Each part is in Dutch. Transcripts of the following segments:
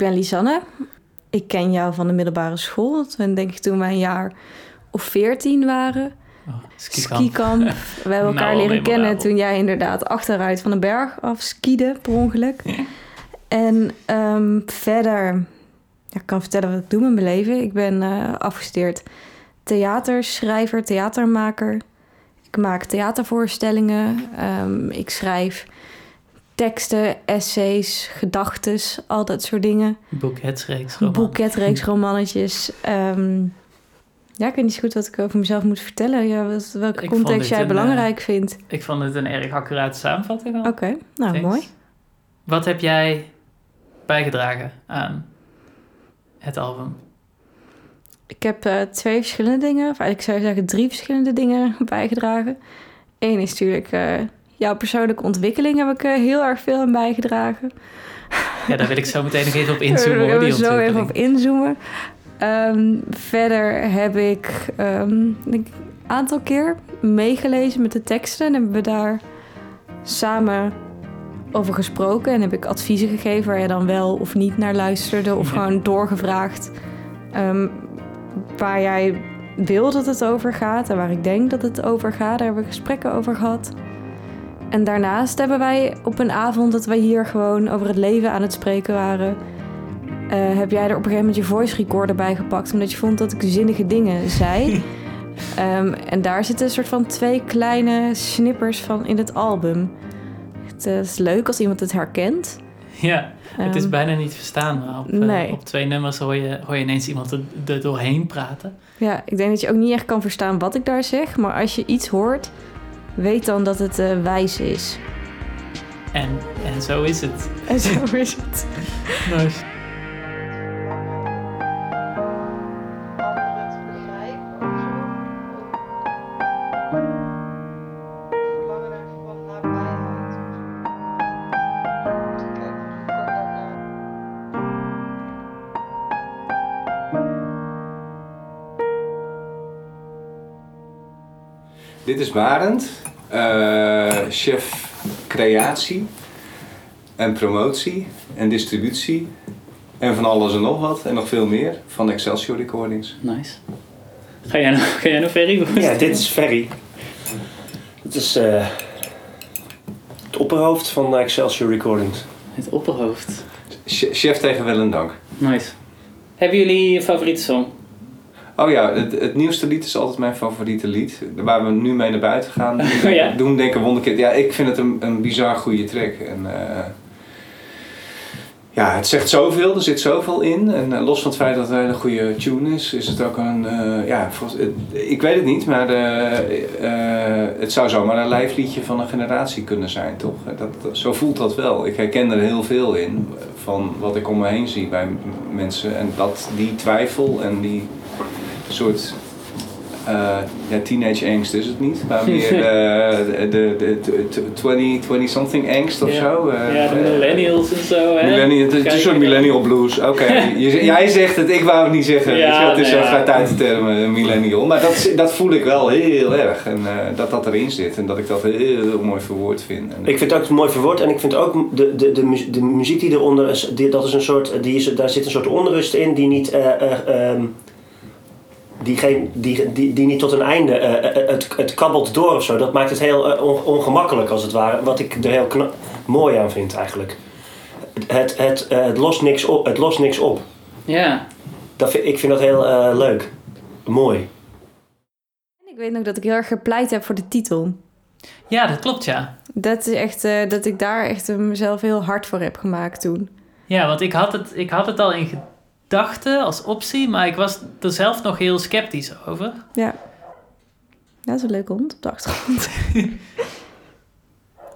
ben Lisanne. Ik ken jou van de middelbare school. Toen denk ik toen wij een jaar of veertien waren. Oh, skikamp. Skikamp. We hebben elkaar Nou, leren kennen toen jij inderdaad achteruit van de berg af skiede per ongeluk. En ehm, verder, ja, ik kan vertellen wat ik doe met mijn leven. Ik ben eh, afgestudeerd theaterschrijver, theatermaker. Ik maak theatervoorstellingen. Ehm, ik schrijf teksten, essays, gedachtes, al dat soort dingen. Boeketsreeks. roman. Boeketreeks, romannetjes. Ehm, ja, ik weet niet zo goed wat ik over mezelf moet vertellen. Ja, wat, welke Ik context jij een, eh, belangrijk vindt. Ik vond het een erg accurate samenvatting. Oké, nou Thanks. mooi. Wat heb jij bijgedragen aan het album? Ik heb eh, twee verschillende dingen, of eigenlijk zou je zeggen drie verschillende dingen bijgedragen. Eén is natuurlijk eh, jouw persoonlijke ontwikkeling heb ik eh, heel erg veel aan bijgedragen. Ja, daar wil ik zo meteen nog even op Daar inzoomen. wil hoor, ik zo even op inzoomen. Ehm, verder heb ik ehm, een aantal keer meegelezen met de teksten. En hebben we daar samen over gesproken. En heb ik adviezen gegeven waar je dan wel of niet naar luisterde. Of Ja. gewoon doorgevraagd ehm, waar jij wil dat het over gaat. En waar ik denk dat het over gaat. Daar hebben we gesprekken over gehad. En daarnaast hebben wij op een avond dat wij hier gewoon over het leven aan het spreken waren... eh, heb jij er op een gegeven moment je voice recorder bij gepakt... omdat je vond dat ik zinnige dingen zei. Ehm, en daar zitten een soort van twee kleine snippers van in het album. Het is leuk als iemand het herkent. Ja, het is Ehm, bijna niet verstaanbaar. Op, eh, op twee nummers hoor je, hoor je ineens iemand er, er doorheen praten. Ja, ik denk dat je ook niet echt kan verstaan wat ik daar zeg. Maar als je iets hoort, weet dan dat het eh, wijs is. En, en zo is het. En zo is het. Nice. Barend, eh, chef creatie en promotie en distributie en van alles en nog wat en nog veel meer van Excelsior Recordings. Nice. Ga jij nog, ga jij nog Ferry? Ja, dit is Ferry. Het is eh, het opperhoofd van Excelsior Recordings. Het opperhoofd. Ch- Chef tegen wel en dank. Nice. Hebben jullie je favoriete song? Oh ja, het, het nieuwste lied is altijd mijn favoriete lied. Waar we nu mee naar buiten gaan. Oh ja? Doen denken wonderkind. Ja, ik vind het een, een bizar goede track. En, eh, ja, het zegt zoveel, er zit zoveel in. En eh, los van het feit dat het een hele goede tune is, is het ook een... eh, ja, ik weet het niet, maar het zou zomaar een lijfliedje van een generatie kunnen zijn, toch? Dat, zo voelt dat wel. Ik herken er heel veel in van wat ik om me heen zie bij mensen. En dat, die twijfel en die soort eh, ja, teenage angst is het niet, maar meer eh, de, de, de, de 20, 20-something angst of Ja. zo. eh, ja, de millennials en zo, hè? Millennial, het is een soort millennial blues. Oké, jij zegt het, ik wou het niet zeggen. Ja, het is nee, een ja. vrij uit millennial. Maar dat, dat voel ik wel heel erg. En eh, dat dat erin zit. En dat ik dat heel, heel mooi verwoord vind. En, Ik vind het ook mooi verwoord en ik vind ook de, de, de, mu- de muziek die eronder is, die, dat is een soort, die is, daar zit een soort onrust in die niet, eh, eh, ehm, die, geen, die, die, die niet tot een einde, eh, eh, het, het kabbelt door of zo. Dat maakt het heel eh, on- ongemakkelijk als het ware, wat ik er heel mooi aan vind eigenlijk. Het, het, eh, het, lost, niks op, het lost niks op. Ja. Dat vind, ik vind dat heel eh, leuk. Mooi. En ik weet nog dat ik heel erg gepleit heb voor de titel. ja, dat klopt, ja. Dat is echt, eh, dat ik daar echt eh, mezelf heel hard voor heb gemaakt toen. Ja, want ik had het, ik had het al in gedachten als optie, maar ik was er zelf nog heel sceptisch over. Ja. Ja, dat is een leuke hond op de achtergrond.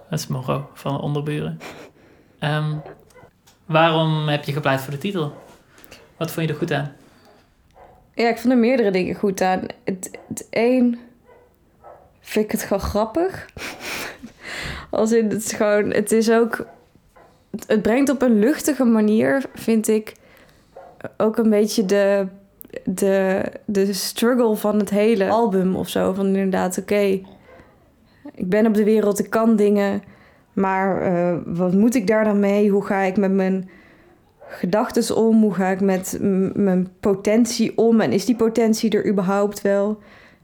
Dat is Moro van de onderburen. Ehm, waarom heb je gepleit voor de titel? Wat vond je er goed aan? Ja, ik vond er meerdere dingen goed aan. Het, het één vind ik het gewoon grappig. Als in, het is gewoon, het is ook, het brengt op een luchtige manier, vind ik, ook een beetje de de, de struggle van het hele album of zo. Van inderdaad, oké, ik ben op de wereld, ik kan dingen. Maar eh, wat moet ik daar dan mee? Hoe ga ik met mijn gedachten om? Hoe ga ik met mijn potentie om? En is die potentie er überhaupt wel?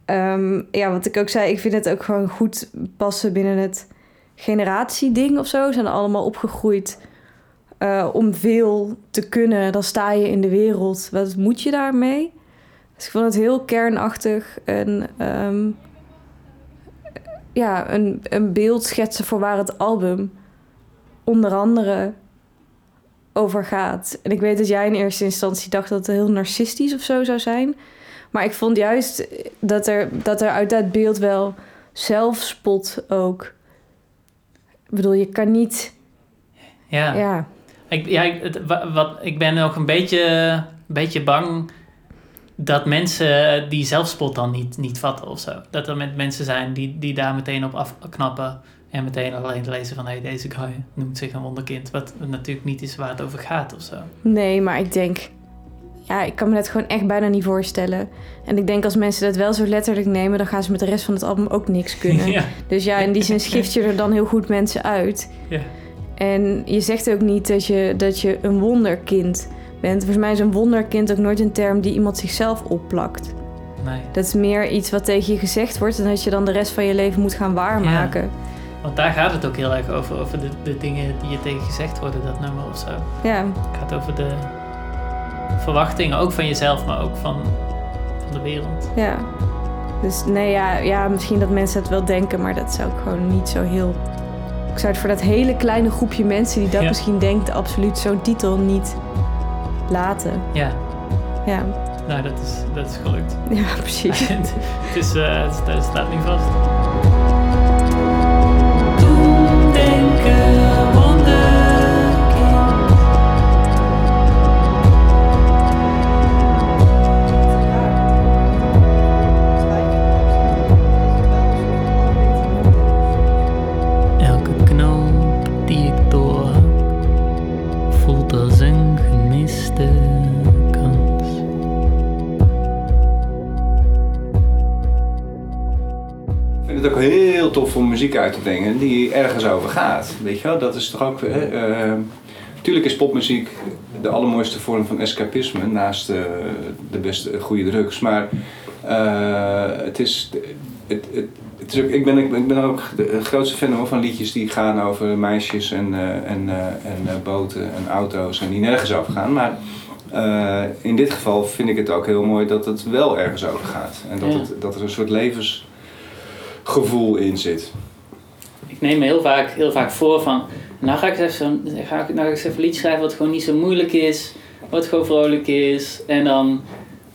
Ehm, ja, wat ik ook zei, ik vind het ook gewoon goed passen binnen het generatieding of zo. Ze zijn allemaal opgegroeid eh, om veel te kunnen. Dan sta je in de wereld. Wat moet je daarmee? Dus ik vond het heel kernachtig en ehm, ja, een, een beeld schetsen voor waar het album onder andere over gaat. En ik weet dat jij in eerste instantie dacht dat het heel narcistisch of zo zou zijn. Maar ik vond juist dat er, dat er uit dat beeld wel zelfspot ook. Ik bedoel, je kan niet. Ja, Ja, Ik, ja het- wa- wat, ik ben ook een beetje, een beetje bang dat mensen die zelfspot dan niet, niet vatten of zo. Dat er met mensen zijn die, die daar meteen op afknappen en meteen alleen lezen van hey, deze guy noemt zich een wonderkind. Wat natuurlijk niet is waar het over gaat of zo. nee, maar ik denk. Ja, ik kan me dat gewoon echt bijna niet voorstellen. En ik denk als mensen dat wel zo letterlijk nemen, dan gaan ze met de rest van het album ook niks kunnen. ja. Dus ja, in die zin schift je er dan heel goed mensen uit. Ja. En je zegt ook niet dat je, dat je een wonderkind bent. Volgens mij is een wonderkind ook nooit een term die iemand zichzelf opplakt. Nee. Dat is meer iets wat tegen je gezegd wordt en dat je dan de rest van je leven moet gaan waarmaken. Want daar gaat het ook heel erg over. Over de, de dingen die je tegen gezegd worden, dat nummer of zo. Ja, Het gaat over de verwachtingen, ook van jezelf, maar ook van, van de wereld. ja. Dus nee, ja, ja, misschien dat mensen het wel denken, maar dat zou ik gewoon niet zo heel... Ik zou het voor dat hele kleine groepje mensen die dat Ja. misschien denkt, absoluut zo'n titel niet laten. Ja, Ja, nou dat is, dat is gelukt. ja precies. het, is, eh, het, het staat niet vast. Heel tof om muziek uit te brengen die ergens over gaat. Weet je wel, dat is toch ook... eh, eh, Tuurlijk is popmuziek de allermooiste vorm van escapisme, naast eh, de beste goede drugs. Maar eh, het is... Het, het, het is ook, ik, ben, ik ben ook de grootste fan hoor, van liedjes die gaan over meisjes en, eh, en, eh, en eh, boten en auto's en die nergens over gaan. Maar eh, in dit geval vind ik het ook heel mooi dat het wel ergens over gaat. En dat, Ja. het, dat er een soort levensgevoel in zit. Ik neem me heel vaak, heel vaak voor van, nou ga ik eens even, ga ik, nou ga ik eens even een liedje schrijven wat gewoon niet zo moeilijk is, wat gewoon vrolijk is. En dan,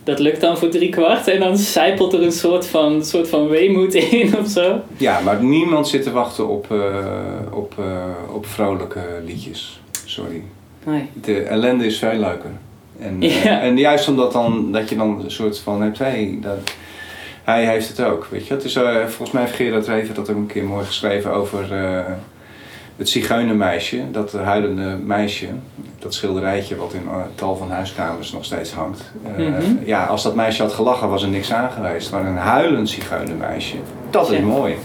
dat lukt dan voor drie kwart en dan zijpelt er een soort van, soort van weemoed in of zo. Ja, maar niemand zit te wachten op, eh, op, eh, op vrolijke liedjes. Sorry. Nee. De ellende is veel leuker. En, eh, Ja. en juist omdat dan, dat je dan een soort van hebt, hey, dat, hij heeft het ook. Weet je? Het is, eh, volgens mij heeft Gerard Reven dat ook een keer mooi geschreven over eh, het zigeunermeisje, dat huilende meisje. Dat schilderijtje wat in eh, tal van huiskamers nog steeds hangt. Mhm. Ja, als dat meisje had gelachen was er niks aan geweest. Maar een huilend zigeunermeisje, dat is Ja. mooi.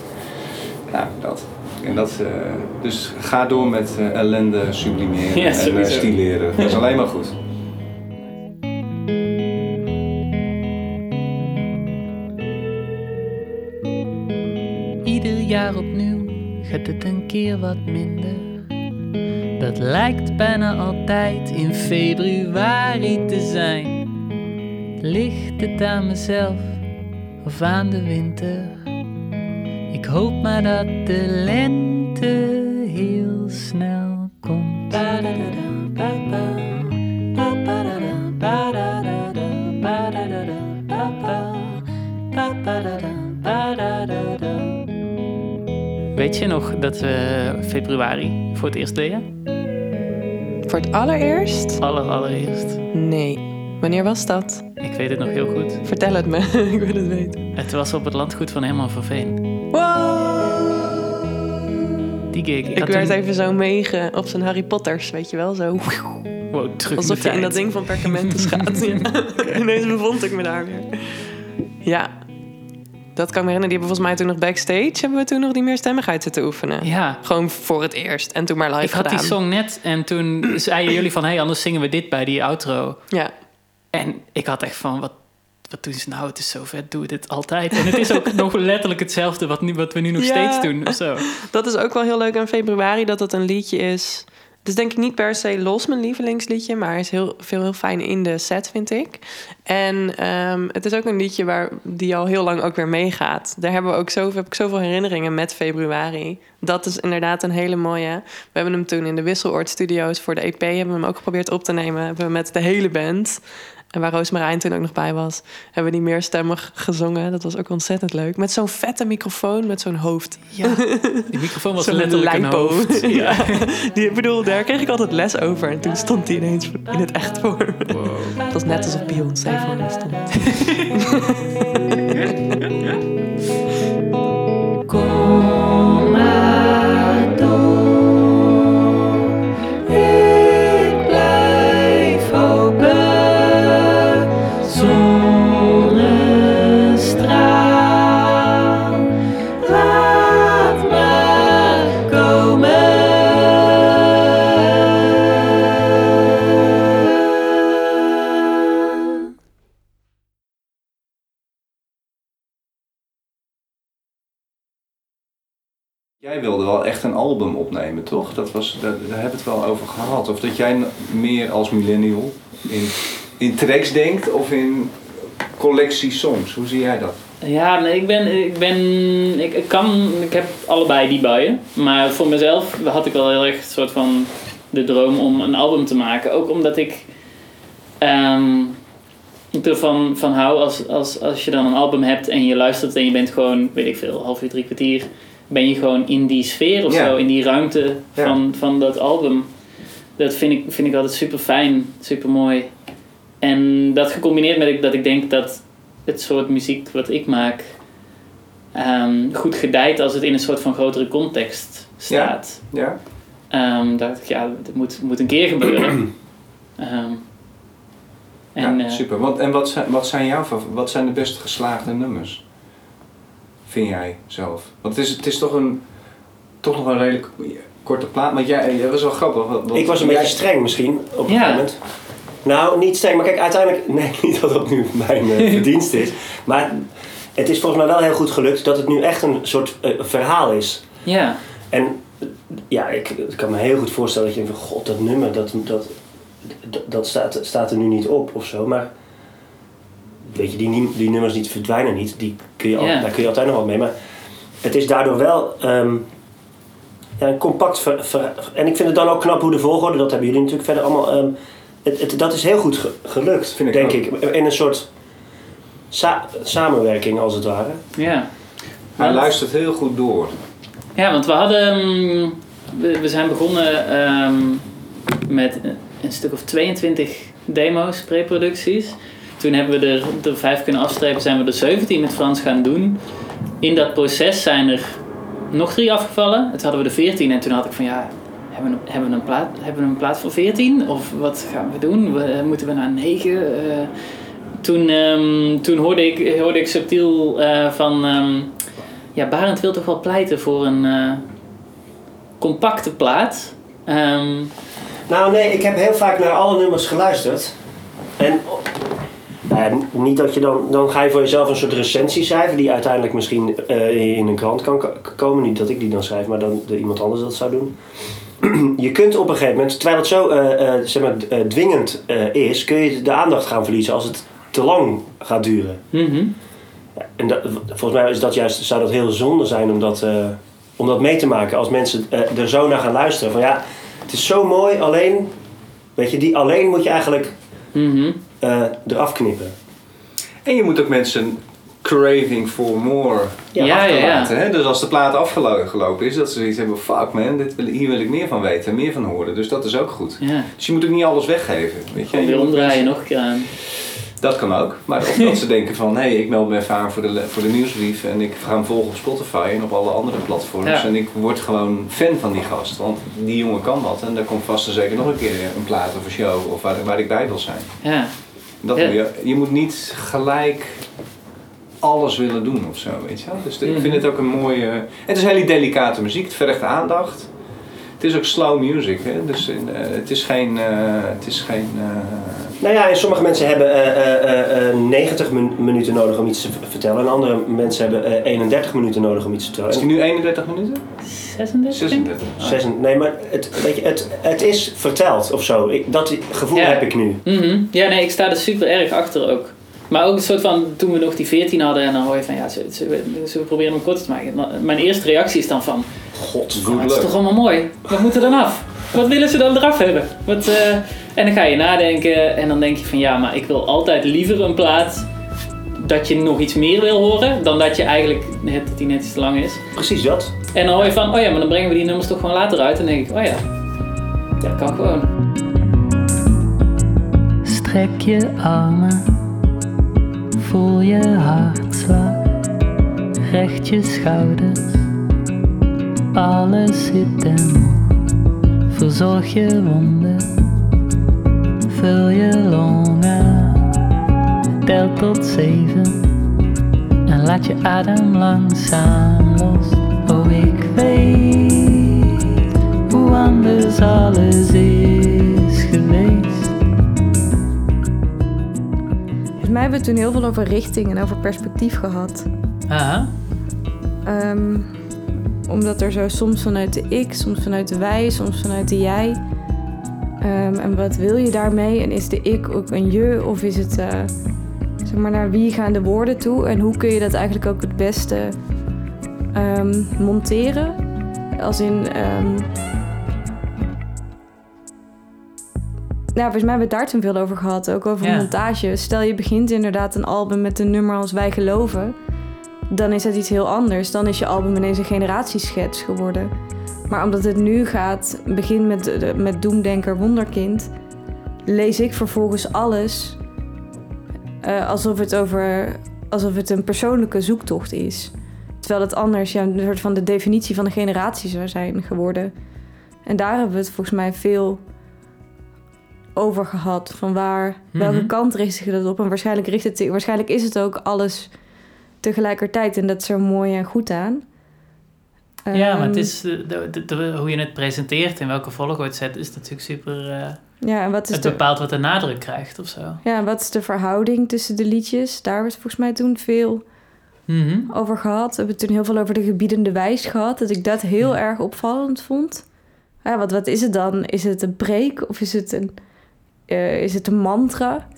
Ja, dat. En dat, dus ga door met ellende sublimeren Ja, en stileren. Dat is alleen maar goed. Het een keer wat minder. Dat lijkt bijna altijd in februari te zijn. Ligt het aan mezelf of aan de winter? Ik hoop maar dat de lente heel snel komt. Ba-ba. Ba-ba-da-da, ba-da-da-da, ba-da-da-da, ba-ba. Weet je nog dat we februari voor het eerst deden? Voor het allereerst? Aller, allereerst. Nee. Wanneer was dat? Ik weet het nog heel goed. Vertel het me. ik wil het weten. Het was op het landgoed van Herman van Veen. Wow! Die gig. Ik had werd toen- even zo meege op zijn Harry Potters, weet je wel? Zo. Wow, terug Alsof je in dat ding van perkamentus gaat. Ja. Ineens bevond ik me daar weer. Ja. Dat kan ik me herinneren. Die hebben volgens mij toen nog backstage... hebben we toen nog die meerstemmigheid zitten oefenen. Ja, Gewoon voor het eerst. En toen maar live ik had die song net en toen zeiden jullie van... hé, hey, anders zingen we dit bij die outro. Ja. En ik had echt van, wat, wat doen ze nou? Het is zo vet, doe dit altijd. En het is ook nog letterlijk hetzelfde wat, nu, wat we nu nog Ja. steeds doen. of Zo. Dat is ook wel heel leuk aan februari, dat het een liedje is. Is denk ik niet per se los mijn lievelingsliedje, maar is heel, veel heel fijn in de set, vind ik. En ehm, het is ook een liedje waar, die al heel lang ook weer meegaat. Daar hebben we ook zoveel, heb ik zoveel herinneringen met februari. Dat is inderdaad een hele mooie. We hebben hem toen in de Wisseloord Studios voor de EP hebben we hem ook geprobeerd op te nemen. Met de hele band. En waar Roosmarijn toen ook nog bij was, hebben we die meerstemmig gezongen. Dat was ook ontzettend leuk. Met zo'n vette microfoon, met zo'n hoofd. Ja, die microfoon was letterlijk een hoofd. Ja. Die, ik bedoel, daar kreeg ik altijd les over. En toen stond hij ineens in het echt voor me. Wow. Het was net alsof Beyoncé voor me stond. album opnemen, toch? Dat was, daar, daar hebben we het wel over gehad. Of dat jij meer als millennial in, in tracks denkt of in collectie songs. Hoe zie jij dat? Ja, nee, ik ben, ik ben, ik, ik kan, ik heb allebei die buien. Maar voor mezelf had ik wel heel erg een soort van de droom om een album te maken. Ook omdat ik ehm, ik ervan van hou als, als, als je dan een album hebt en je luistert en je bent gewoon, weet ik veel, half uur, drie kwartier, ben je gewoon in die sfeer of Ja. zo, in die ruimte Ja. van, van dat album. Dat vind ik, vind ik altijd super fijn, super mooi. En dat gecombineerd met dat ik denk dat het soort muziek wat ik maak ehm, goed gedijt als het in een soort van grotere context staat. Ja? Ehm, dacht ik, ja, dat moet, moet een keer gebeuren. Ehm, en, ja, eh, super. Want, en wat zijn, wat, zijn jouw, wat zijn de best geslaagde nummers? Vind jij zelf? Want het is, het is toch, een, toch nog een redelijk korte plaat. Maar jij, dat was wel grappig. Ik was een jij- beetje streng misschien op een Ja. moment. Nou, niet streng, maar kijk, uiteindelijk... Nee, niet dat dat nu mijn eh, verdienst is. Maar het is volgens mij wel heel goed gelukt dat het nu echt een soort eh, verhaal is. ja, En ja, ik, ik kan me heel goed voorstellen dat je denkt van... God, dat nummer, dat, dat, dat, dat staat, staat er nu niet op of zo. Maar weet je, die, die nummers die verdwijnen niet. Die kun je al. Daar kun je altijd nog wat mee. Maar het is daardoor wel... ehm, ja, een compact ver, ver- En ik vind het dan ook knap hoe de volgorde, dat hebben jullie natuurlijk verder allemaal. ehm, het, het, dat is heel goed ge- gelukt, Vind ik denk ook. ik. In een soort sa- samenwerking als het ware. ja. Hij Want- luistert heel goed door. Ja, want we hadden. mm, We, we zijn begonnen ehm, met een- een stuk of 22 demo's, preproducties. Toen hebben we er, er vijf kunnen afstrepen, zijn we er 17 met Frans gaan doen. In dat proces zijn er nog drie afgevallen. Het hadden we er 14 en toen had ik van ja. Hebben hebben, we een plaat, hebben we een plaat voor 14? Of wat gaan we doen? We, moeten we naar 9? Eh, toen ehm, toen hoorde, ik, hoorde ik subtiel eh, van. ehm, ja, Barend wil toch wel pleiten voor een eh, compacte plaat. Ehm, Nou, nee, ik heb heel vaak naar alle nummers geluisterd. En nou ja, niet dat je dan, dan ga je voor jezelf een soort recensie schrijven, die uiteindelijk misschien eh, in een krant kan ko- komen. Niet dat ik die dan schrijf, maar dan dat iemand anders dat zou doen. Je kunt op een gegeven moment, terwijl het zo eh, eh, zeg maar, eh, dwingend eh, is, kun je de aandacht gaan verliezen als het te lang gaat duren. mhm. En dat, volgens mij is dat juist, zou dat heel zonde zijn om dat, eh, om dat mee te maken. Als mensen eh, er zo naar gaan luisteren. Van ja, het is zo mooi, alleen, weet je, die alleen moet je eigenlijk Mhm. Eh, eraf knippen. En je moet ook mensen craving for more Ja, Ja, ja. Hè? Dus als de plaat afgelopen is, dat ze zoiets hebben, fuck man, dit wil, hier wil ik meer van weten, meer van horen. Dus dat is ook goed. Ja. Dus je moet ook niet alles weggeven. Weet je? Weer omdraaien, nog een keer aan. Dat kan ook. Maar of dat ze denken van, hé, hey, ik meld me even aan voor de, voor de nieuwsbrief en ik ga hem volgen op Spotify en op alle andere platforms. Ja. En ik word gewoon fan van die gast, want die jongen kan wat. En daar komt vast en zeker nog een keer een plaat of een show of waar, waar ik bij wil zijn. Ja. Dat Ja. je, je moet niet gelijk alles willen doen of zo, weet je wel. Dus de- ik vind het ook een mooie... Het is hele delicate muziek, het vergt aandacht. Het is ook slow music, hè. Dus eh, het is geen... eh, het is geen eh, Nou ja, en sommige mensen hebben eh, eh, eh, 90 min- minuten nodig om iets te vertellen. En andere mensen hebben eh, 31 minuten nodig om iets te is vertellen. die nu 31 minuten? 36? 36. Ah. Zes- nee, maar het, weet je, het, het is verteld of zo. Ik, dat gevoel Ja. heb ik nu. Mhm. Ja, nee, ik sta er super erg achter ook. Maar ook een soort van, toen we nog die 14 hadden en dan hoor je van, ja, we, zullen we proberen hem kort te maken? Mijn eerste reactie is dan van, God, het is toch allemaal mooi? Wat moet er dan af? Wat willen ze dan eraf hebben? Wat, eh, En dan ga je nadenken en dan denk je van, ja, maar ik wil altijd liever een plaat dat je nog iets meer wil horen, dan dat je eigenlijk net, dat die net iets te lang is. Precies dat. En dan hoor je van, oh ja, maar dan brengen we die nummers toch gewoon later uit. En dan denk ik, oh ja, dat kan gewoon. Strek je armen, voel je hartslag, recht je schouders, alles zit en moet. Verzorg je wonden, vul je longen, tel tot zeven en laat je adem langzaam los. Oh, ik weet hoe anders alles is geweest. Volgens mij hebben we toen heel veel over richting en over perspectief gehad. Aha. Ehm, omdat er zo soms vanuit de ik, soms vanuit de wij, soms vanuit de jij. Ehm, en wat wil je daarmee? En is de ik ook een je? Of is het, eh, zeg maar, naar wie gaan de woorden toe? En hoe kun je dat eigenlijk ook het beste ehm, monteren? Als in... ehm, nou, volgens mij hebben we het daar toen veel over gehad. Ook over montage. Stel je begint inderdaad een album met een nummer als Wij Geloven dan is het iets heel anders. Dan is je album ineens een generatieschets geworden. Maar omdat het nu gaat, begin met, de- met Doemdenker Wonderkind, lees ik vervolgens alles eh, alsof, het over, alsof het een persoonlijke zoektocht is. Terwijl het anders ja, een soort van de definitie van een generatie zou zijn geworden. En daar hebben we het volgens mij veel over gehad. Van waar, welke Mhm. kant richt zich dat op? En waarschijnlijk, richt het, waarschijnlijk is het ook alles tegelijkertijd. En dat is zo mooi en goed aan. Ja, maar het Ehm, is eh, de, de- de- hoe je het presenteert en welke volgorde het zet, is natuurlijk super. eh, Ja, en wat is, het de, bepaalt wat de nadruk krijgt of zo. ja, en wat is de verhouding tussen de liedjes? Daar hebben we het volgens mij toen veel Mhm. over gehad. We hebben toen heel veel over de gebiedende wijs gehad. Dat ik dat heel Ja. erg opvallend vond. Ja, wat, wat is het dan? Is het een preek of is het een, eh, is het een mantra?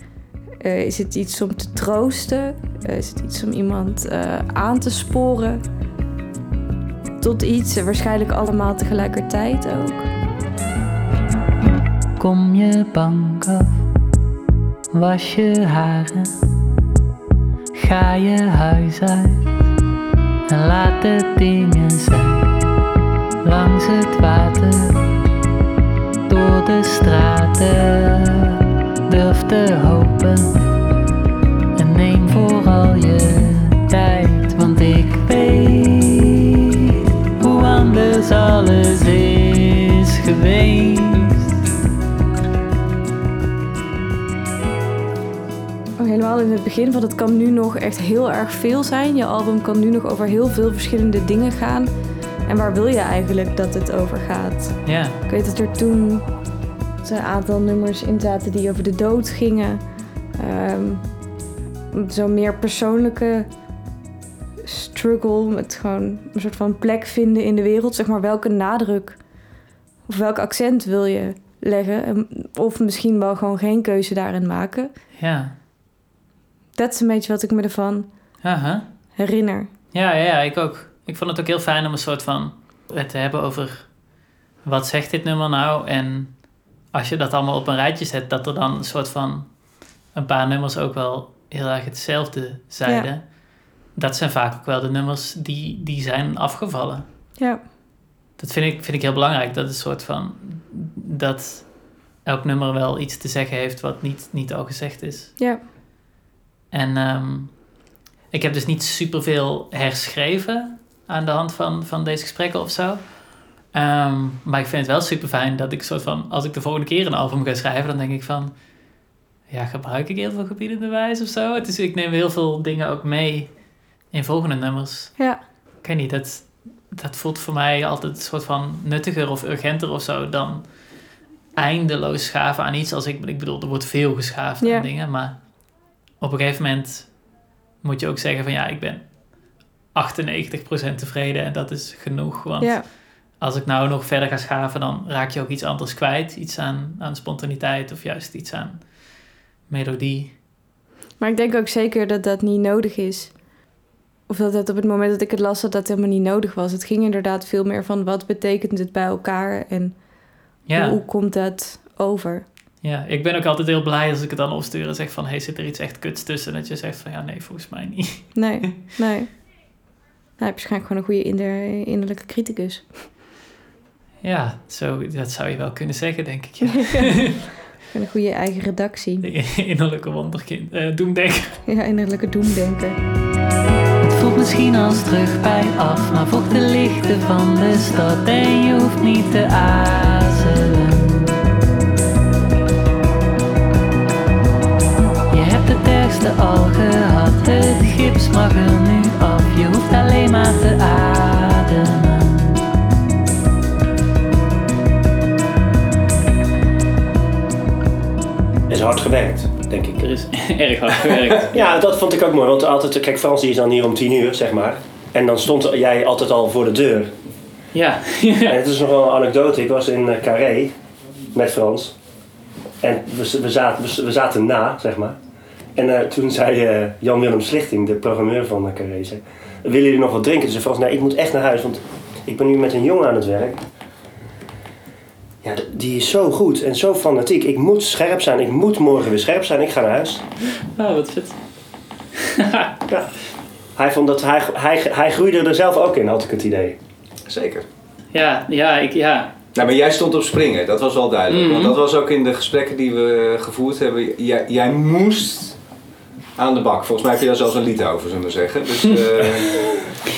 Eh, is het iets om te troosten? Eh, is het iets om iemand eh, aan te sporen? Tot iets, waarschijnlijk allemaal tegelijkertijd ook. Kom je bank af, was je haren, ga je huis uit en laat de dingen zijn. Langs het water, door de straten, durf te hopen en neem vooral je tijd, want ik weet hoe anders alles is geweest. Oh, helemaal in het begin, want het kan nu nog echt heel erg veel zijn. Je album kan nu nog over heel veel verschillende dingen gaan. En waar wil je eigenlijk dat het over gaat? Ja. Ik weet dat er toen een aantal nummers in zaten die over de dood gingen. Ehm Zo'n meer persoonlijke struggle met gewoon een soort van plek vinden in de wereld. Zeg maar welke nadruk of welk accent wil je leggen? En- Of misschien wel gewoon geen keuze daarin maken. Ja. Dat is een beetje wat ik me ervan Aha. herinner. Ja, ja, ja, ik ook. Ik vond het ook heel fijn om een soort van het te hebben over wat zegt dit nummer nou? En als je dat allemaal op een rijtje zet, dat er dan een soort van een paar nummers ook wel heel erg hetzelfde zeiden. Dat zijn vaak ook wel de nummers die, die zijn afgevallen. Ja, Dat vind ik, vind ik heel belangrijk. Dat is een soort van dat elk nummer wel iets te zeggen heeft wat niet, niet al gezegd is. ja. En ehm, ik heb dus niet superveel herschreven aan de hand van, van deze gesprekken of zo. Ehm, maar ik vind het wel super fijn dat ik soort van, als ik de volgende keer een album ga schrijven, dan denk ik van, ja, gebruik ik heel veel gebiedende wijs of zo? Het is, ik neem heel veel dingen ook mee in volgende nummers. Ja. Ik weet niet, dat, dat voelt voor mij altijd een soort van nuttiger of urgenter of zo dan eindeloos schaven aan iets. Als ik, ik bedoel, er wordt veel geschaafd Ja. aan dingen, maar op een gegeven moment moet je ook zeggen van ja, ik ben 98% tevreden en dat is genoeg. Want Ja. Als ik nou nog verder ga schaven, dan raak je ook iets anders kwijt. Iets aan, aan spontaniteit of juist iets aan melodie. Maar ik denk ook zeker dat dat niet nodig is. Of dat het op het moment dat ik het las, dat dat helemaal niet nodig was. Het ging inderdaad veel meer van wat betekent het bij elkaar en Ja. hoe, komt dat over? Ja, ik ben ook altijd heel blij als ik het dan opstuur en zeg van... hey, zit er iets echt kuts tussen? Dat je zegt van ja, nee, volgens mij niet. Nee, nee. Nou, heb je waarschijnlijk gewoon een goede innerlijke criticus. Ja, zo, dat zou je wel kunnen zeggen, denk ik. Ja. Een goede eigen redactie. Innerlijke wonderkind. eh doemdenker. Ja, innerlijke doemdenker. Het voelt misschien als terug bij af, maar volg de lichten van de stad en je hoeft niet te aarzelen. Je hebt het ergste al gehad, het gips mag er nu af, je hoeft alleen maar te ademen. Is hard gewerkt, denk ik. Er is erg hard gewerkt. Ja, dat vond ik ook mooi. Want altijd, kijk, Frans die is dan hier om tien uur, zeg maar. En dan stond jij altijd al voor de deur. Ja. En het is nog wel een anekdote. Ik was in eh, Carré met Frans. En we, we, zaten, we, we zaten na, zeg maar. En eh, toen zei eh, Jan-Willem Slichting, de programmeur van uh, Carré, zei, willen jullie nog wat drinken? Zei Frans, nee, ik moet echt naar huis, want ik ben nu met een jongen aan het werk. Ja, die is zo goed en zo fanatiek. Ik moet scherp zijn. Ik moet morgen weer scherp zijn. Ik ga naar huis. Oh, wat vet. Ja. Hij, vond dat hij, hij, hij groeide er zelf ook in, had ik het idee. Zeker. Ja, ja, ik, ja. Nou, maar jij stond op springen, dat was wel duidelijk. Mhm. Want dat was ook in de gesprekken die we gevoerd hebben. Jij, jij moest aan de bak. Volgens mij heb je daar zelfs een lied over, zullen we zeggen. Dus eh,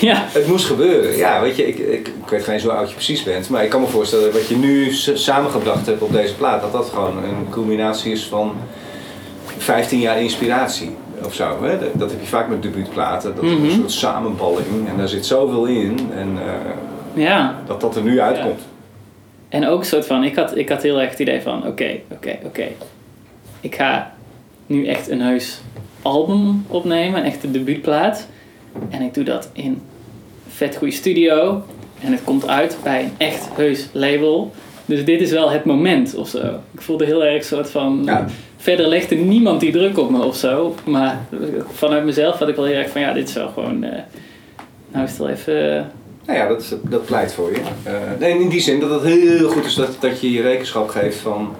Ja. het moest gebeuren. Ja, weet je, ik, ik, ik weet geen eens hoe oud je precies bent. Maar ik kan me voorstellen wat je nu samengebracht hebt op deze plaat. Dat dat gewoon een culminatie is van 15 jaar inspiratie. Of zo, hè? Dat, dat heb je vaak met debuutplaten. Dat is Mhm. een soort samenballing. En daar zit zoveel in. En eh, Ja. dat dat er nu uitkomt. En ook een soort van, ik had, ik had heel erg het idee van, oké, oké, oké. Ik ga nu echt een heus album opnemen, een echte debuutplaat. En ik doe dat in vet goede studio. En het komt uit bij een echt heus label. Dus dit is wel het moment of zo. Ik voelde heel erg een soort van... Ja. Verder legde niemand die druk op me of zo. Maar vanuit mezelf had ik wel heel erg van, ja, dit is wel gewoon... eh, nou is het wel even... eh, Nou ja, dat, dat pleit voor je. Eh, nee, in die zin dat het heel goed is dat, dat je je rekenschap geeft van...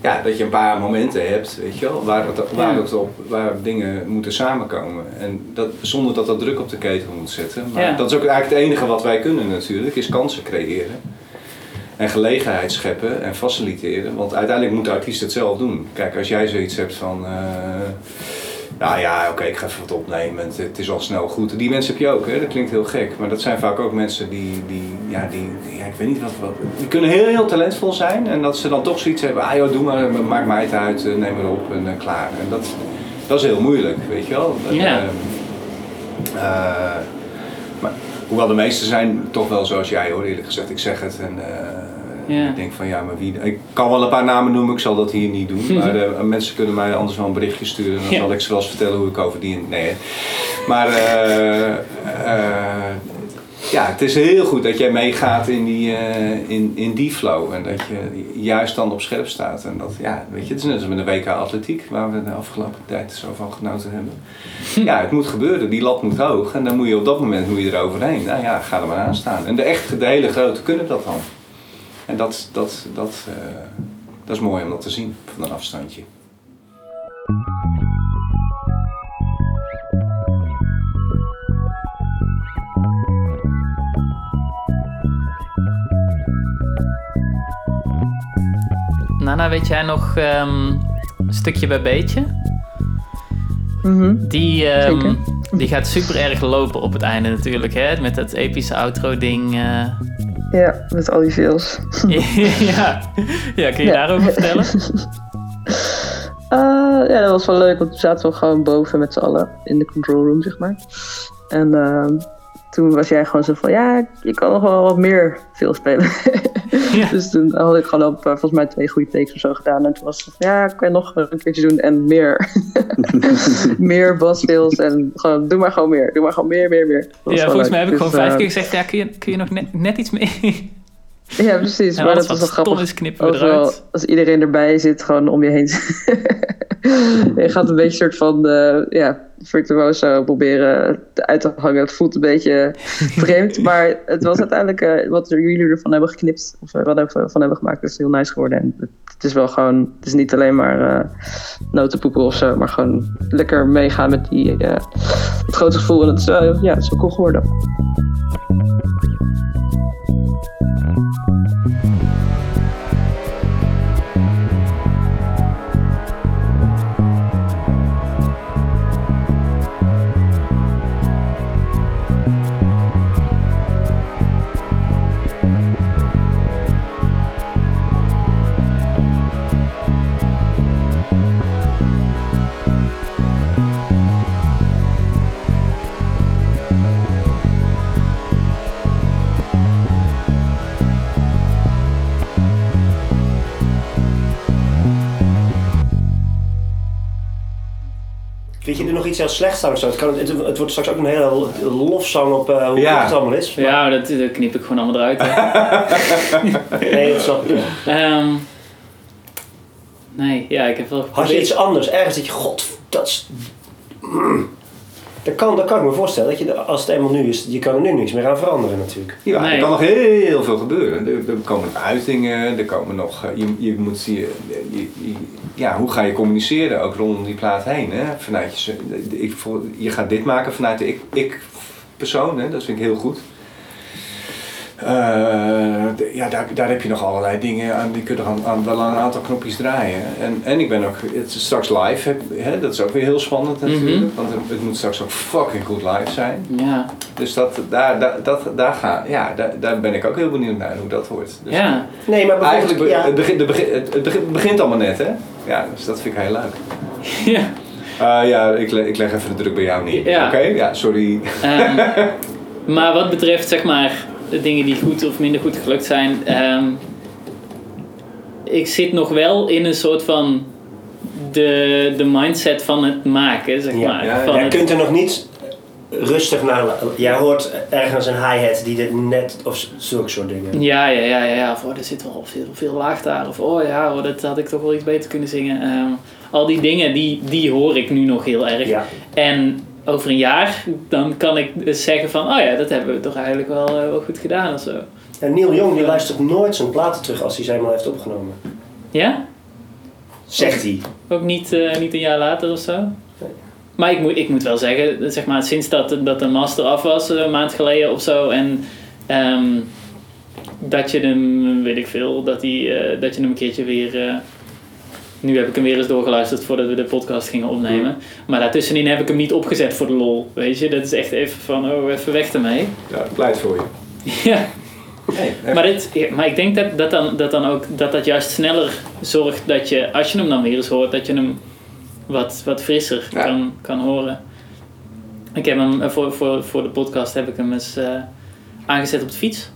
Ja, dat je een paar momenten hebt, weet je wel, waar, het, waar, Ja. het op, waar dingen moeten samenkomen. En dat, zonder dat dat druk op de ketel moet zetten. Maar Ja. dat is ook eigenlijk het enige wat wij kunnen natuurlijk, is kansen creëren. En gelegenheid scheppen en faciliteren. Want uiteindelijk moet de artiest het zelf doen. Kijk, als jij zoiets hebt van... eh, nou ja, oké, ik ga even wat opnemen. Het, het is al snel goed. Die mensen heb je ook, hè? Dat klinkt heel gek. Maar dat zijn vaak ook mensen die, die, ja, die, die- ja, ik weet niet wat, wat. Die kunnen heel, heel talentvol zijn. En dat ze dan toch zoiets hebben. Ah joh, doe maar, maak mij het uit, eh, neem maar op en eh, klaar. En dat, dat is heel moeilijk, weet je wel. Dat, Ja. eh, eh, maar, hoewel de meesten zijn toch wel zoals jij hoor, eerlijk gezegd. Ik zeg het en Ja. ik denk van ja, maar wie... Ik kan wel een paar namen noemen, ik zal dat hier niet doen. Maar eh, mensen kunnen mij anders wel een berichtje sturen. En dan Ja. zal ik ze wel eens vertellen hoe ik over die... Nee, hè. maar eh, eh, ja, het is heel goed dat jij meegaat in die, in, in die flow. En dat je juist dan op scherp staat. En dat, ja, weet je, het is net als met de WK Atletiek, waar we de afgelopen tijd zo van genoten hebben. Ja, het moet gebeuren, die lat moet hoog. En dan moet je op dat moment moet je eroverheen. Nou ja, ga er maar aan staan. En de echt, de hele grote kunnen dat dan. En dat, dat, dat, eh, dat is mooi om dat te zien van een afstandje. Nana, weet jij nog ehm, een stukje bij beetje? Mhm. Die, ehm, die gaat super erg lopen op het einde natuurlijk, hè? Met dat epische outro-ding. eh. Ja, met al die veels. ja. ja, kun je Ja. daarover vertellen? Eh, ja, dat was wel leuk, want we zaten wel gewoon boven met z'n allen in de control room, zeg maar. En ehm, toen was jij gewoon zo van, ja, je kan nog wel wat meer veel spelen. Ja. Dus toen had ik gewoon op, eh, volgens mij twee goede takes of zo gedaan. En toen was het ja, kan je nog een keertje doen en meer. meer basfills en gewoon, doe maar gewoon meer. Doe maar gewoon meer, meer, meer. Ja, volgens mij heb ik Dus, gewoon vijf eh, keer gezegd, ja, kun je, kun je nog net, net iets meer? Ja, precies. En maar dat is wel grappig. is, knippen we Overal, eruit. als iedereen erbij zit, gewoon om je heen. je gaat een beetje soort van uh, ja, virtuoso proberen uit te hangen. Het voelt een beetje vreemd, maar het was uiteindelijk uh, wat jullie ervan hebben geknipt. Of uh, wat we ervan hebben gemaakt, is heel nice geworden. En het is wel gewoon, het is niet alleen maar notenpoepen of zo, maar gewoon lekker meegaan met die, het grote gevoel. En het is, ja, het is wel cool geworden. Iets heel slechts aan of zo? Het, kan, het, het wordt straks ook een hele lofzang op uh, hoe Ja. goed het allemaal is. Maar- Ja, dat, dat knip ik gewoon allemaal eruit. Nee, dat snap ik. Ehm, nee, ja, ik heb wel Had je geprobeerd. iets anders, ergens dat je, god, dat is... Mm. Dat kan, dat kan ik me voorstellen, dat je, als het eenmaal nu is, je kan er nu niks meer aan veranderen natuurlijk. Ja, Nee. er kan nog heel veel gebeuren. Er, er komen uitingen, er komen nog. eh, Je, je moet je, je, je- ja, hoe ga je communiceren ook rondom die plaat heen? Hè? Vanuit je, ik, voel- je gaat dit maken vanuit de ik, ik persoon, hè? dat vind ik heel goed. Eh, ja, daar, daar heb je nog allerlei dingen aan, die kunnen aan, aan wel aan een aantal knopjes draaien. En, en ik ben ook, het is straks live, heb- hè? dat is ook weer heel spannend natuurlijk, Mhm. want het, het moet straks ook fucking goed live zijn. Ja, Dus dat, daar, daar, dat, daar, ga, ja, daar, daar ben ik ook heel benieuwd naar hoe dat wordt. Dus ja. Nee, maar Eigenlijk, ja, het, begint, het, begint, het, het begint- begint allemaal net, hè? Ja, dus dat vind ik heel leuk. ja. Ah, ja, ik, le- ik leg even de druk bij jou neer. Ja. Oké? Ja, sorry. Ehm, maar wat betreft, zeg maar, de dingen die goed of minder goed gelukt zijn. ehm, ik zit nog wel in een soort van de, de mindset van het maken, zeg Ja, maar. ja, van jij het- kunt er nog niet rustig naar... Jij hoort ergens een hi-hat die er net... Of zulke soort dingen. Ja, ja, ja, ja, ja. Of, oh, er zit wel veel, veel laag daar. Of oh ja, oh, dat had ik toch wel iets beter kunnen zingen. Ehm, al die dingen, die, die hoor ik nu nog heel erg. Ja. En over een jaar, dan kan ik dus zeggen van... Oh ja, dat hebben we toch eigenlijk wel, eh, wel goed gedaan of zo. En Neil Young die luistert nooit zijn platen terug als hij ze eenmaal heeft opgenomen. Ja? Zegt hij. Ook niet, eh, niet een jaar later of zo? Maar ik moet, ik moet wel zeggen, zeg maar, sinds dat, dat de master af was, eh, een maand geleden of zo, en ehm, dat je hem, weet ik veel, dat, die, eh, dat je hem een keertje weer. Nu heb ik hem weer eens doorgeluisterd voordat we de podcast gingen opnemen. Maar daartussenin heb ik hem niet opgezet voor de lol. Weet je, dat is echt even van, oh, even weg ermee. Ja, ik pleit voor je. ja. Hey, Maar, dit, maar ik denk dat dat, dan, dat dan ook dat dat juist sneller zorgt dat je, als je hem dan weer eens hoort, dat je hem wat, wat frisser Ja. kan, kan horen. Ik heb hem eh, voor, voor, voor de podcast heb ik hem eens eh, aangezet op de fiets.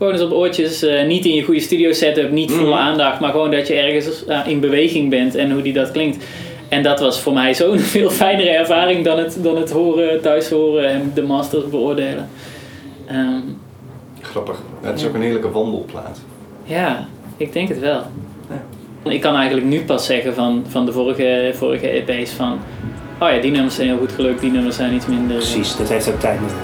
Gewoon eens op oortjes, eh, niet in je goede studio setup, niet volle Mhm. aandacht, maar gewoon dat je ergens eh, in beweging bent en hoe die dat klinkt. En dat was voor mij zo'n veel fijnere ervaring dan het, dan het horen, thuis horen en de masters beoordelen. Ehm, Grappig. Het is ook een heerlijke wandelplaat. ja, ik denk het wel. Ik kan eigenlijk nu pas zeggen van, van de vorige, vorige EP's van... Oh ja, die nummers zijn heel goed gelukt, die nummers zijn iets minder... eh, Precies, dat heeft ook tijd nodig.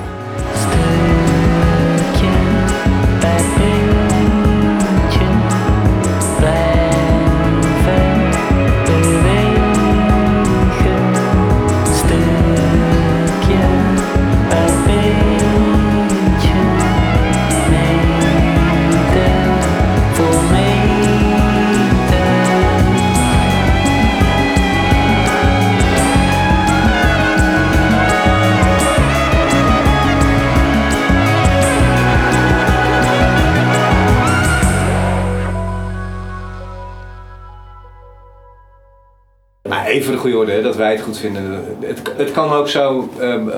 Hè, dat wij het goed vinden. Het, het kan ook zo. ehm, eh,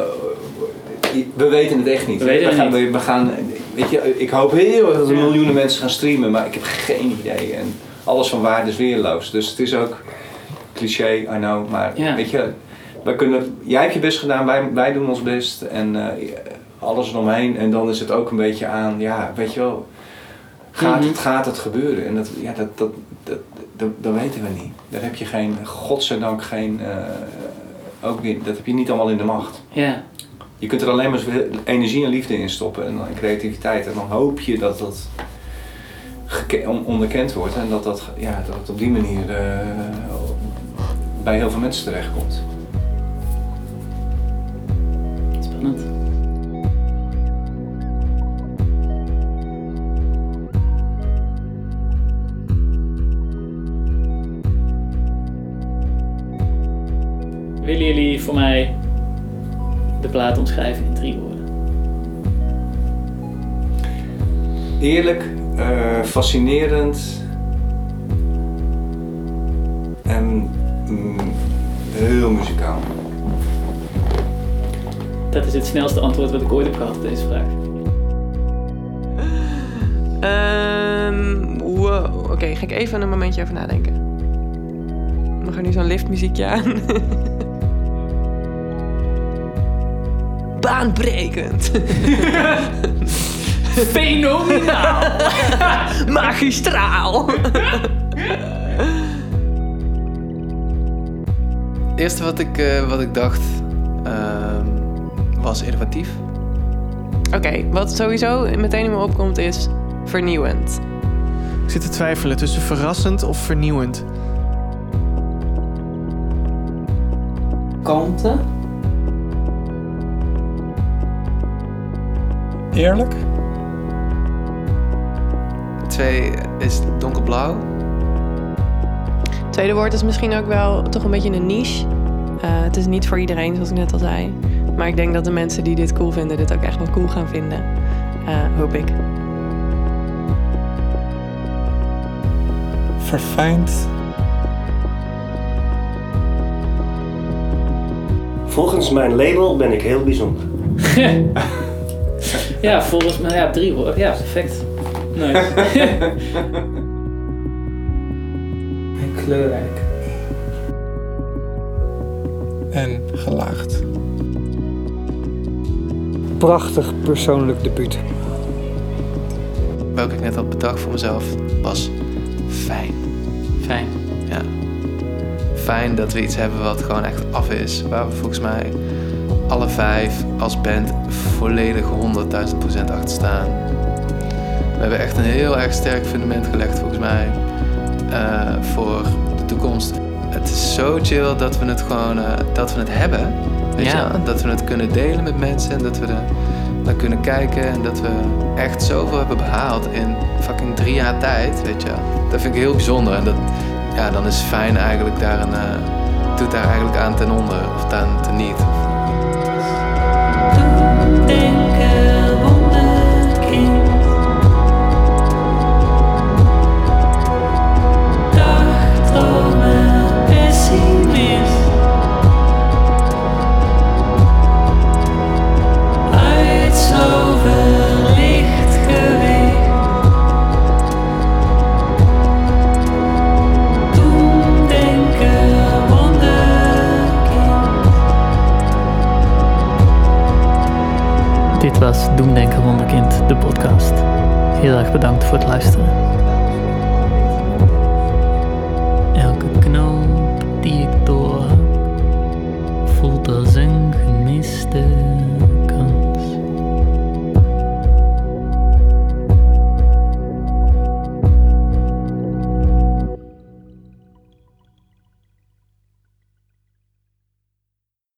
we weten het echt niet. We weten het gaan, niet. We, gaan, weet je, ik hoop heel erg dat er miljoenen mensen gaan streamen, maar ik heb geen idee. En alles van waarde is weerloos. Dus het is ook cliché, I know. Maar Ja. weet je, wij kunnen, jij hebt je best gedaan, wij, wij doen ons best. En eh, alles eromheen. En dan is het ook een beetje aan, ja, weet je wel. Gaat, het, gaat het gebeuren? En dat, ja, dat, dat, dat, dat, dat weten we niet. Daar heb je geen, godzijdank geen, eh, ook niet, dat heb je niet allemaal in de macht. Ja. Je kunt er alleen maar energie en liefde in stoppen en, en creativiteit. En dan hoop je dat dat onderkend wordt en dat, dat, ja, dat het op die manier eh, bij heel veel mensen terechtkomt. Spannend. Willen jullie voor mij de plaat omschrijven in drie woorden? Eerlijk, eh, fascinerend en mm, heel muzikaal. Dat is het snelste antwoord wat ik ooit heb gehad op deze vraag. Ehm, wow. Oké, ga ik even een momentje over nadenken. Dan gaan nu zo'n liftmuziekje aan. Baanbrekend. Fenomenaal! Magistraal. Het eerste wat ik, eh, wat ik dacht ehm, was innovatief. Oké, wat sowieso meteen in me opkomt is vernieuwend. Ik zit te twijfelen tussen verrassend of vernieuwend. Kalmte. Eerlijk? Twee is donkerblauw. Tweede woord is misschien ook wel toch een beetje een niche. Eh, het is niet voor iedereen, zoals ik net al zei. Maar ik denk dat de mensen die dit cool vinden, dit ook echt wel cool gaan vinden. Eh, hoop ik. Verfijnd. Volgens mijn label ben ik heel bijzonder. Ja, volgens mij ja, drie woorden. Ja, perfect. Nice. en kleurrijk. En gelaagd. Prachtig persoonlijk debuut. Welke ik net had bedacht voor mezelf was fijn. Fijn. Ja. Fijn dat we iets hebben wat gewoon echt af is. Waar we volgens mij alle vijf als band volledig 100.000 procent achter staan. We hebben echt een heel erg sterk fundament gelegd volgens mij eh, voor de toekomst. Het is zo chill dat we het gewoon eh, dat we het hebben. Weet Ja. je? Dat we het kunnen delen met mensen en dat we er naar kunnen kijken en dat we echt zoveel hebben behaald in fucking drie jaar tijd, weet je. Dat vind ik heel bijzonder en dat, ja, dan is fijn eigenlijk daar een, eh, doet daar eigenlijk aan ten onder of aan ten niet. Denken, Was Doemdenken Wonderkind, de podcast. Heel erg bedankt voor het luisteren.